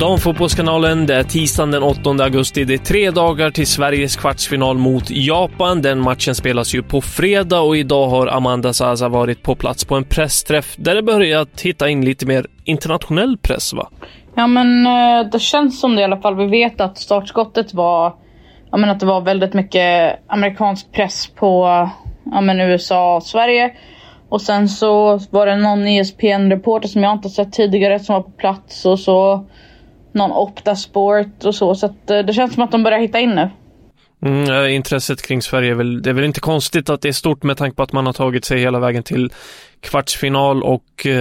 Damfotbollskanalen, det är tisdagen den 8 augusti. Det är tre dagar till Sveriges kvartsfinal mot Japan. Den matchen spelas ju på fredag och idag har Amanda Zaza varit på plats på en pressträff där det börjat hitta in lite mer internationell press, va? Ja men eh, det känns som det i alla fall. Vi vet att startskottet var ja, men att det var väldigt mycket amerikansk press på ja, men USA och Sverige. Och sen så var det någon ESPN-reporter som jag inte sett tidigare som var på plats och så någon Opta Sport och så. Så att, eh, det känns som att de börjar hitta in nu. Mm, intresset kring Sverige är väl, det är väl inte konstigt att det är stort med tanke på att man har tagit sig hela vägen till kvartsfinal och eh,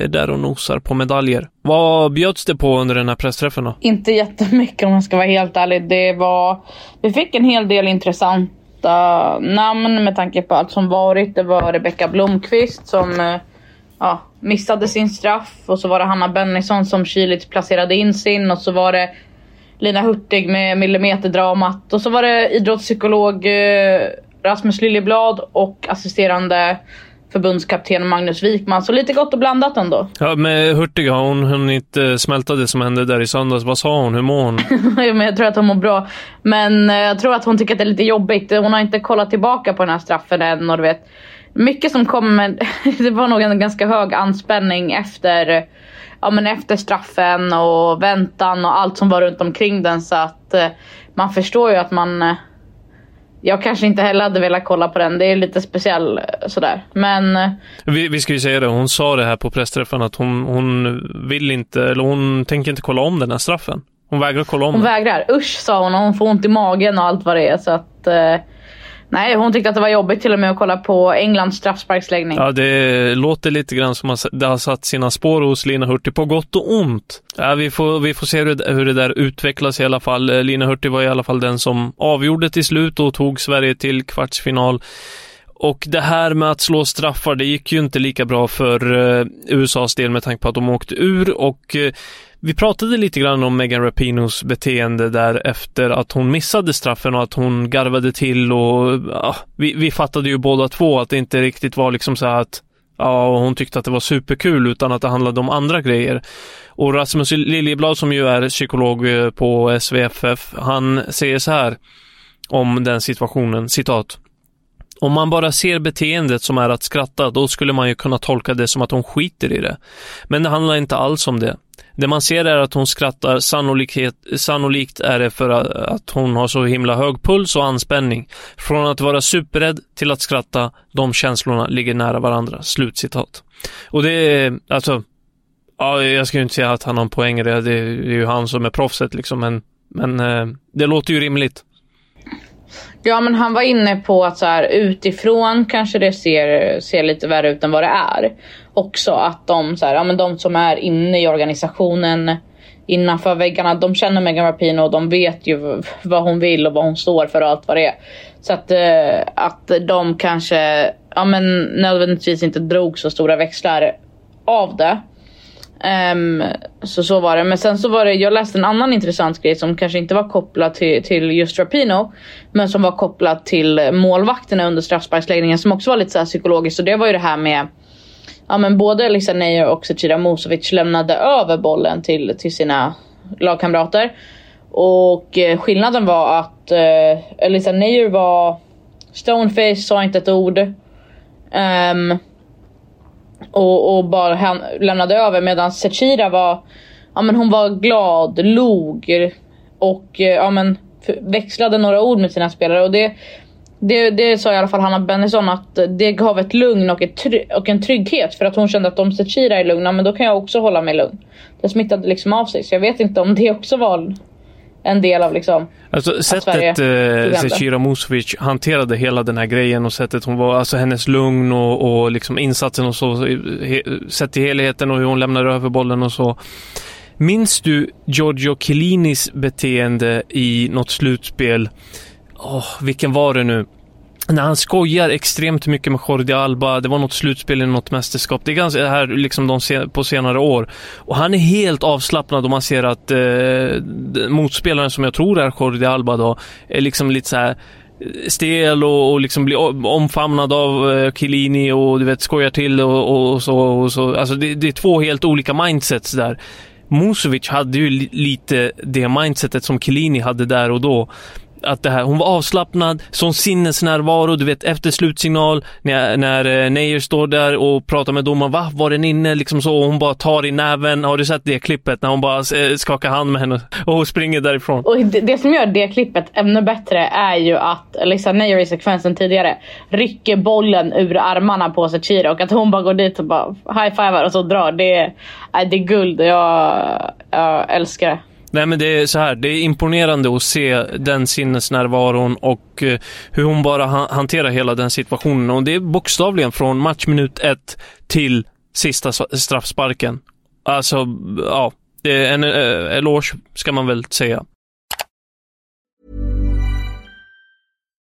är där och nosar på medaljer. Vad bjöds det på under den här pressträffen då? Inte jättemycket om man ska vara helt ärlig. Det var, vi fick en hel del intressanta namn med tanke på allt som varit. Det var Rebecka Blomqvist som eh, ja, missade sin straff och så var det Hanna Bennison som kyligt placerade in sin och så var det Lina Hurtig med millimeterdramat och så var det idrottspsykolog eh, Rasmus Liljeblad och assisterande förbundskapten Magnus Wikman. Så lite gott och blandat ändå. Ja, med Hurtig har hon hunnit eh, smälta det som hände där i söndags. Vad sa hon? Hur mår hon? men jag tror att hon mår bra. Men eh, jag tror att hon tycker att det är lite jobbigt. Hon har inte kollat tillbaka på den här straffen än och du vet. Mycket som kommer, det var nog en ganska hög anspänning efter, ja, men efter straffen och väntan och allt som var runt omkring den. Så att eh, man förstår ju att man jag kanske inte heller hade velat kolla på den. Det är lite speciell eh, sådär. Men eh, Vi, vi ska ju säga det, hon sa det här på pressträffen att hon, hon vill inte, eller hon tänker inte kolla om den här straffen. Hon vägrar kolla om hon den. vägrar. Usch sa hon och hon får ont i magen och allt vad det är. Så att, eh, nej, hon tyckte att det var jobbigt till och med att kolla på Englands straffsparksläggning. Ja, det låter lite grann som att det har satt sina spår hos Lina Hurtig på gott och ont. Ja, vi, får, vi får se hur det, hur det där utvecklas i alla fall. Eh, Lina Hurtig var i alla fall den som avgjorde till slut och tog Sverige till kvartsfinal. Och det här med att slå straffar, det gick ju inte lika bra för eh, USAs del med tanke på att de åkte ur och eh, vi pratade lite grann om Megan Rapinos beteende där efter att hon missade straffen och att hon garvade till och ja, vi, vi fattade ju båda två att det inte riktigt var liksom så här att ja, hon tyckte att det var superkul utan att det handlade om andra grejer. Och Rasmus Liljeblad som ju är psykolog eh, på SVFF, han säger så här om den situationen, citat. Om man bara ser beteendet som är att skratta, då skulle man ju kunna tolka det som att hon skiter i det. Men det handlar inte alls om det. Det man ser är att hon skrattar, sannolikhet, sannolikt är det för att hon har så himla hög puls och anspänning. Från att vara superrädd till att skratta, de känslorna ligger nära varandra. Slutcitat. Och det är, alltså, ja, jag ska ju inte säga att han har en poäng i det, det är ju han som är proffset liksom, men, men eh, det låter ju rimligt. Ja men han var inne på att så här, utifrån kanske det ser, ser lite värre ut än vad det är. Också att de, så här, ja, men de som är inne i organisationen innanför väggarna, de känner Megan Rapinoe och de vet ju vad hon vill och vad hon står för och allt vad det är. Så att, eh, att de kanske ja, men nödvändigtvis inte drog så stora växlar av det. Um, så så var det. Men sen så var det, jag läste en annan intressant grej som kanske inte var kopplad till, till just Rapino. Men som var kopplad till målvakterna under straffsparksläggningen som också var lite så här psykologiskt. Och det var ju det här med Ja men både Elisa Neyer och Zecira Musovic lämnade över bollen till, till sina lagkamrater. Och eh, skillnaden var att eh, Elisa Neyer var stoneface, sa inte ett ord. Um, och, och bara han, lämnade över medan Zecira var, ja men hon var glad, log och eh, ja men växlade några ord med sina spelare och det, det, det sa i alla fall Hanna Bennison att det gav ett lugn och, ett och en trygghet för att hon kände att om Sechira är lugna men då kan jag också hålla mig lugn. Det smittade liksom av sig så jag vet inte om det också var en del av liksom Alltså sättet eh, Zecira Musovic hanterade hela den här grejen och sättet hon var, alltså hennes lugn och, och liksom insatsen och så, he, sett till helheten och hur hon lämnade över bollen och så. Minns du Giorgio Chiellinis beteende i något slutspel? Oh, vilken var det nu? när han skojar extremt mycket med Jordi Alba. Det var något slutspel i något mästerskap. Det är ganska det här liksom de sen, på senare år. Och han är helt avslappnad och man ser att eh, motspelaren som jag tror är Jordi Alba då, är liksom lite så här eh, stel och, och liksom blir omfamnad av eh, Chiellini och du vet skojar till och, och, och så. Och så. Alltså det, det, är två helt olika mindsets där. Musovic hade ju li, lite det mindsetet som Chiellini hade där och då att det här, hon var avslappnad, sån sinnesnärvaro, du vet efter slutsignal när, när eh, Neyer står där och pratar med domaren, va? Var den inne? Liksom så, och hon bara tar i näven. Har du sett det klippet när hon bara eh, skakar hand med henne och springer därifrån? Och det, det, som gör det klippet ännu bättre är ju att Lisa Neyer i sekvensen tidigare rycker bollen ur armarna på Zecira och att hon bara går dit och bara high-fivar och så drar. Det är, det är guld jag, jag älskar det. Nej men det är så här, det är imponerande att se den sinnesnärvaron och eh, hur hon bara hanterar hela den situationen. Och det är bokstavligen från matchminut ett till sista straffsparken. Alltså, ja, det är en eh, eloge ska man väl säga.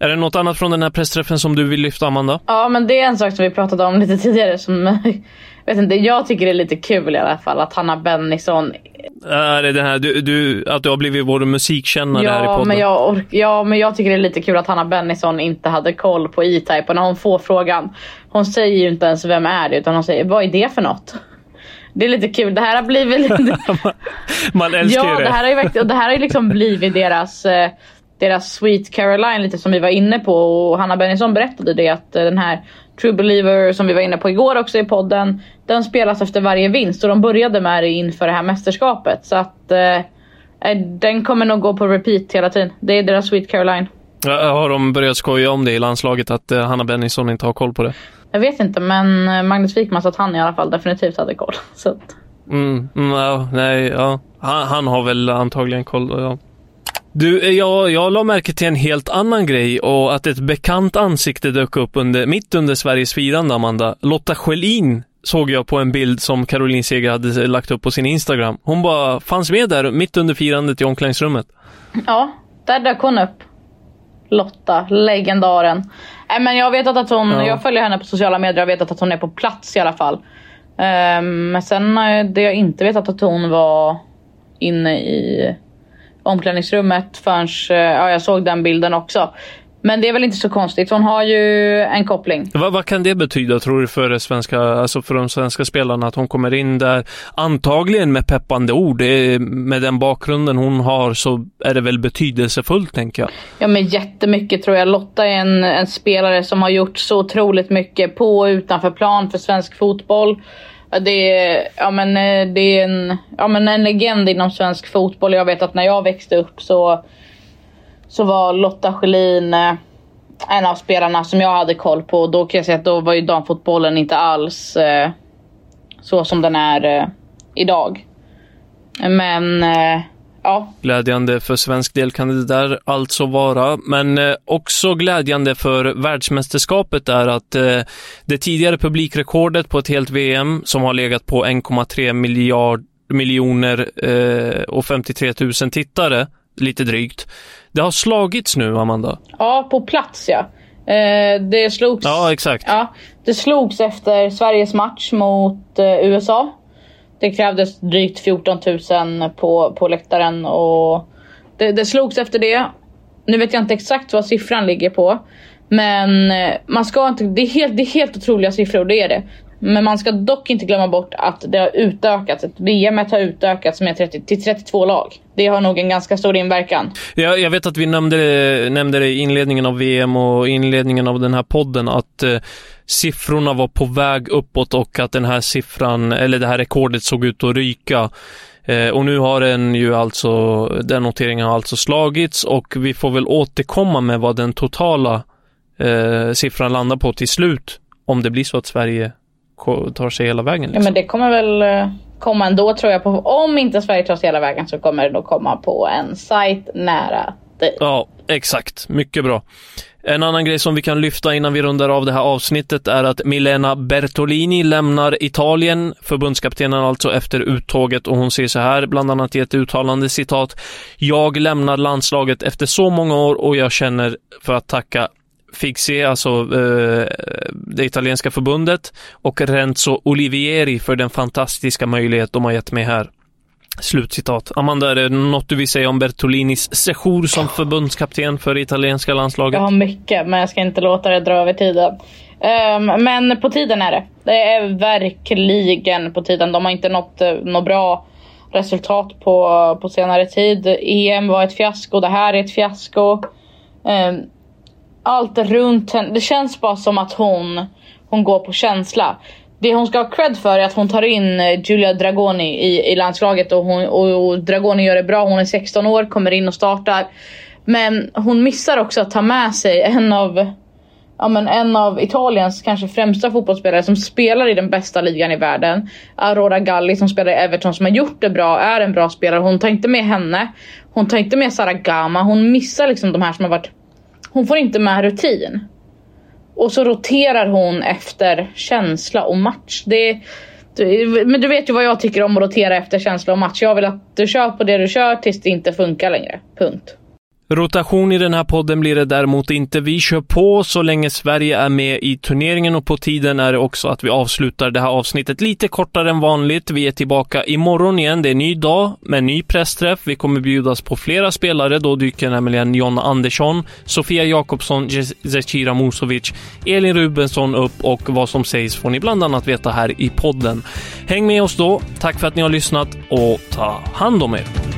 Är det något annat från den här pressträffen som du vill lyfta, Amanda? Ja, men det är en sak som vi pratade om lite tidigare som vet inte, jag tycker det är lite kul i alla fall att Hanna Bennison... Är det den här, du, du, att du har blivit vår musikkännare ja, här i podden? Men jag ork, ja, men jag tycker det är lite kul att Hanna Bennison inte hade koll på E-Type och när hon får frågan, hon säger ju inte ens vem är det utan hon säger vad är det för något? Det är lite kul. Det här har blivit lite... Man älskar ja, det. det här har ju, och det här har ju liksom blivit deras, eh, deras Sweet Caroline lite som vi var inne på och Hanna Bennison berättade det att eh, den här True Believer som vi var inne på igår också i podden. Den spelas efter varje vinst och de började med det inför det här mästerskapet. Så att eh, eh, den kommer nog gå på repeat hela tiden. Det är deras Sweet Caroline. Har de börjat skoja om det i landslaget att eh, Hanna Bennison inte har koll på det? Jag vet inte men eh, Magnus Wikman sa att han i alla fall definitivt hade koll. Så att... mm, mm, ja, nej, ja. Han, han, har väl antagligen koll. Ja. Du, eh, jag, jag la märke till en helt annan grej och att ett bekant ansikte dök upp under, mitt under Sveriges firande, Amanda. Lotta Schelin såg jag på en bild som Caroline Seger hade lagt upp på sin Instagram. Hon bara fanns med där mitt under firandet i omklädningsrummet. Ja, där dök hon upp. Lotta, legendaren. Nej men jag vet att hon, ja. jag följer henne på sociala medier, jag vet att hon är på plats i alla fall. Um, men sen det jag inte vet att hon var inne i omklädningsrummet förrän, ja jag såg den bilden också. Men det är väl inte så konstigt. Hon har ju en koppling. Vad, vad kan det betyda, tror du, för, det svenska, alltså för de svenska spelarna? Att hon kommer in där, antagligen med peppande ord. Med den bakgrunden hon har så är det väl betydelsefullt, tänker jag. Ja, men jättemycket tror jag. Lotta är en, en spelare som har gjort så otroligt mycket på och utanför plan för svensk fotboll. Det är, ja, men, eh, det är en, ja, men en legend inom svensk fotboll. Jag vet att när jag växte upp så, så var Lotta Schelin eh, en av spelarna som jag hade koll på. Då kan jag säga att då var ju damfotbollen inte alls eh, så som den är eh, idag. Men eh, ja. Glädjande för svensk del kan det där alltså vara, men eh, också glädjande för världsmästerskapet är att eh, det tidigare publikrekordet på ett helt VM som har legat på 1,3 miljard miljoner eh, och 53 000 tittare, lite drygt. Det har slagits nu, Amanda. Ja, på plats ja. Det slogs... Ja, exakt. Ja, det slogs efter Sveriges match mot USA. Det krävdes drygt 14 000 på, på läktaren och det, det slogs efter det. Nu vet jag inte exakt vad siffran ligger på. Men eh, man ska inte, det, är helt, det är helt otroliga siffror, det är det. Men man ska dock inte glömma bort att det har utökats. VM har utökats med 30, till 32 lag. Det har nog en ganska stor inverkan. Jag, jag vet att vi nämnde det, nämnde det i inledningen av VM och inledningen av den här podden att eh, siffrorna var på väg uppåt och att den här siffran, eller det här rekordet såg ut att ryka. Eh, och nu har den ju alltså, den noteringen har alltså slagits och vi får väl återkomma med vad den totala eh, siffran landar på till slut. Om det blir så att Sverige tar sig hela vägen. Liksom. Ja men det kommer väl eh, komma ändå tror jag. På, om inte Sverige tar sig hela vägen så kommer det nog komma på en sajt nära dig. Ja, exakt. Mycket bra. En annan grej som vi kan lyfta innan vi rundar av det här avsnittet är att Milena Bertolini lämnar Italien, förbundskaptenen alltså efter uttåget och hon säger så här, bland annat i ett uttalande citat. Jag lämnar landslaget efter så många år och jag känner för att tacka Fixi, alltså eh, det italienska förbundet och Renzo Olivieri för den fantastiska möjlighet de har gett mig här. Slutcitat. Amanda, är det något du vill säga om Bertolinis sejour som förbundskapten för det italienska landslaget? Jag har mycket, men jag ska inte låta det dra över tiden. Um, men på tiden är det. Det är verkligen på tiden. De har inte nått uh, något bra resultat på, på senare tid. EM var ett fiasko, det här är ett fiasko. Um, allt runt henne. Det känns bara som att hon, hon går på känsla. Det hon ska ha cred för är att hon tar in eh, Julia Dragoni i, i landslaget och, hon, och, och Dragoni gör det bra. Hon är 16 år, kommer in och startar. Men hon missar också att ta med sig en av, ja, men en av Italiens kanske främsta fotbollsspelare som spelar i den bästa ligan i världen. Aurora Galli som spelar i Everton som har gjort det bra, är en bra spelare. Hon tar inte med henne. Hon tar inte med Sara Gama. Hon missar liksom de här som har varit hon får inte med rutin. Och så roterar hon efter känsla och match. Det, men du vet ju vad jag tycker om att rotera efter känsla och match. Jag vill att du kör på det du kör tills det inte funkar längre. Punkt. Rotation i den här podden blir det däremot inte. Vi kör på så länge Sverige är med i turneringen och på tiden är det också att vi avslutar det här avsnittet lite kortare än vanligt. Vi är tillbaka imorgon igen. Det är ny dag med ny pressträff. Vi kommer bjudas på flera spelare. Då dyker nämligen John Andersson, Sofia Jakobsson, Zecira Musovic, Elin Rubensson upp och vad som sägs får ni bland annat veta här i podden. Häng med oss då. Tack för att ni har lyssnat och ta hand om er.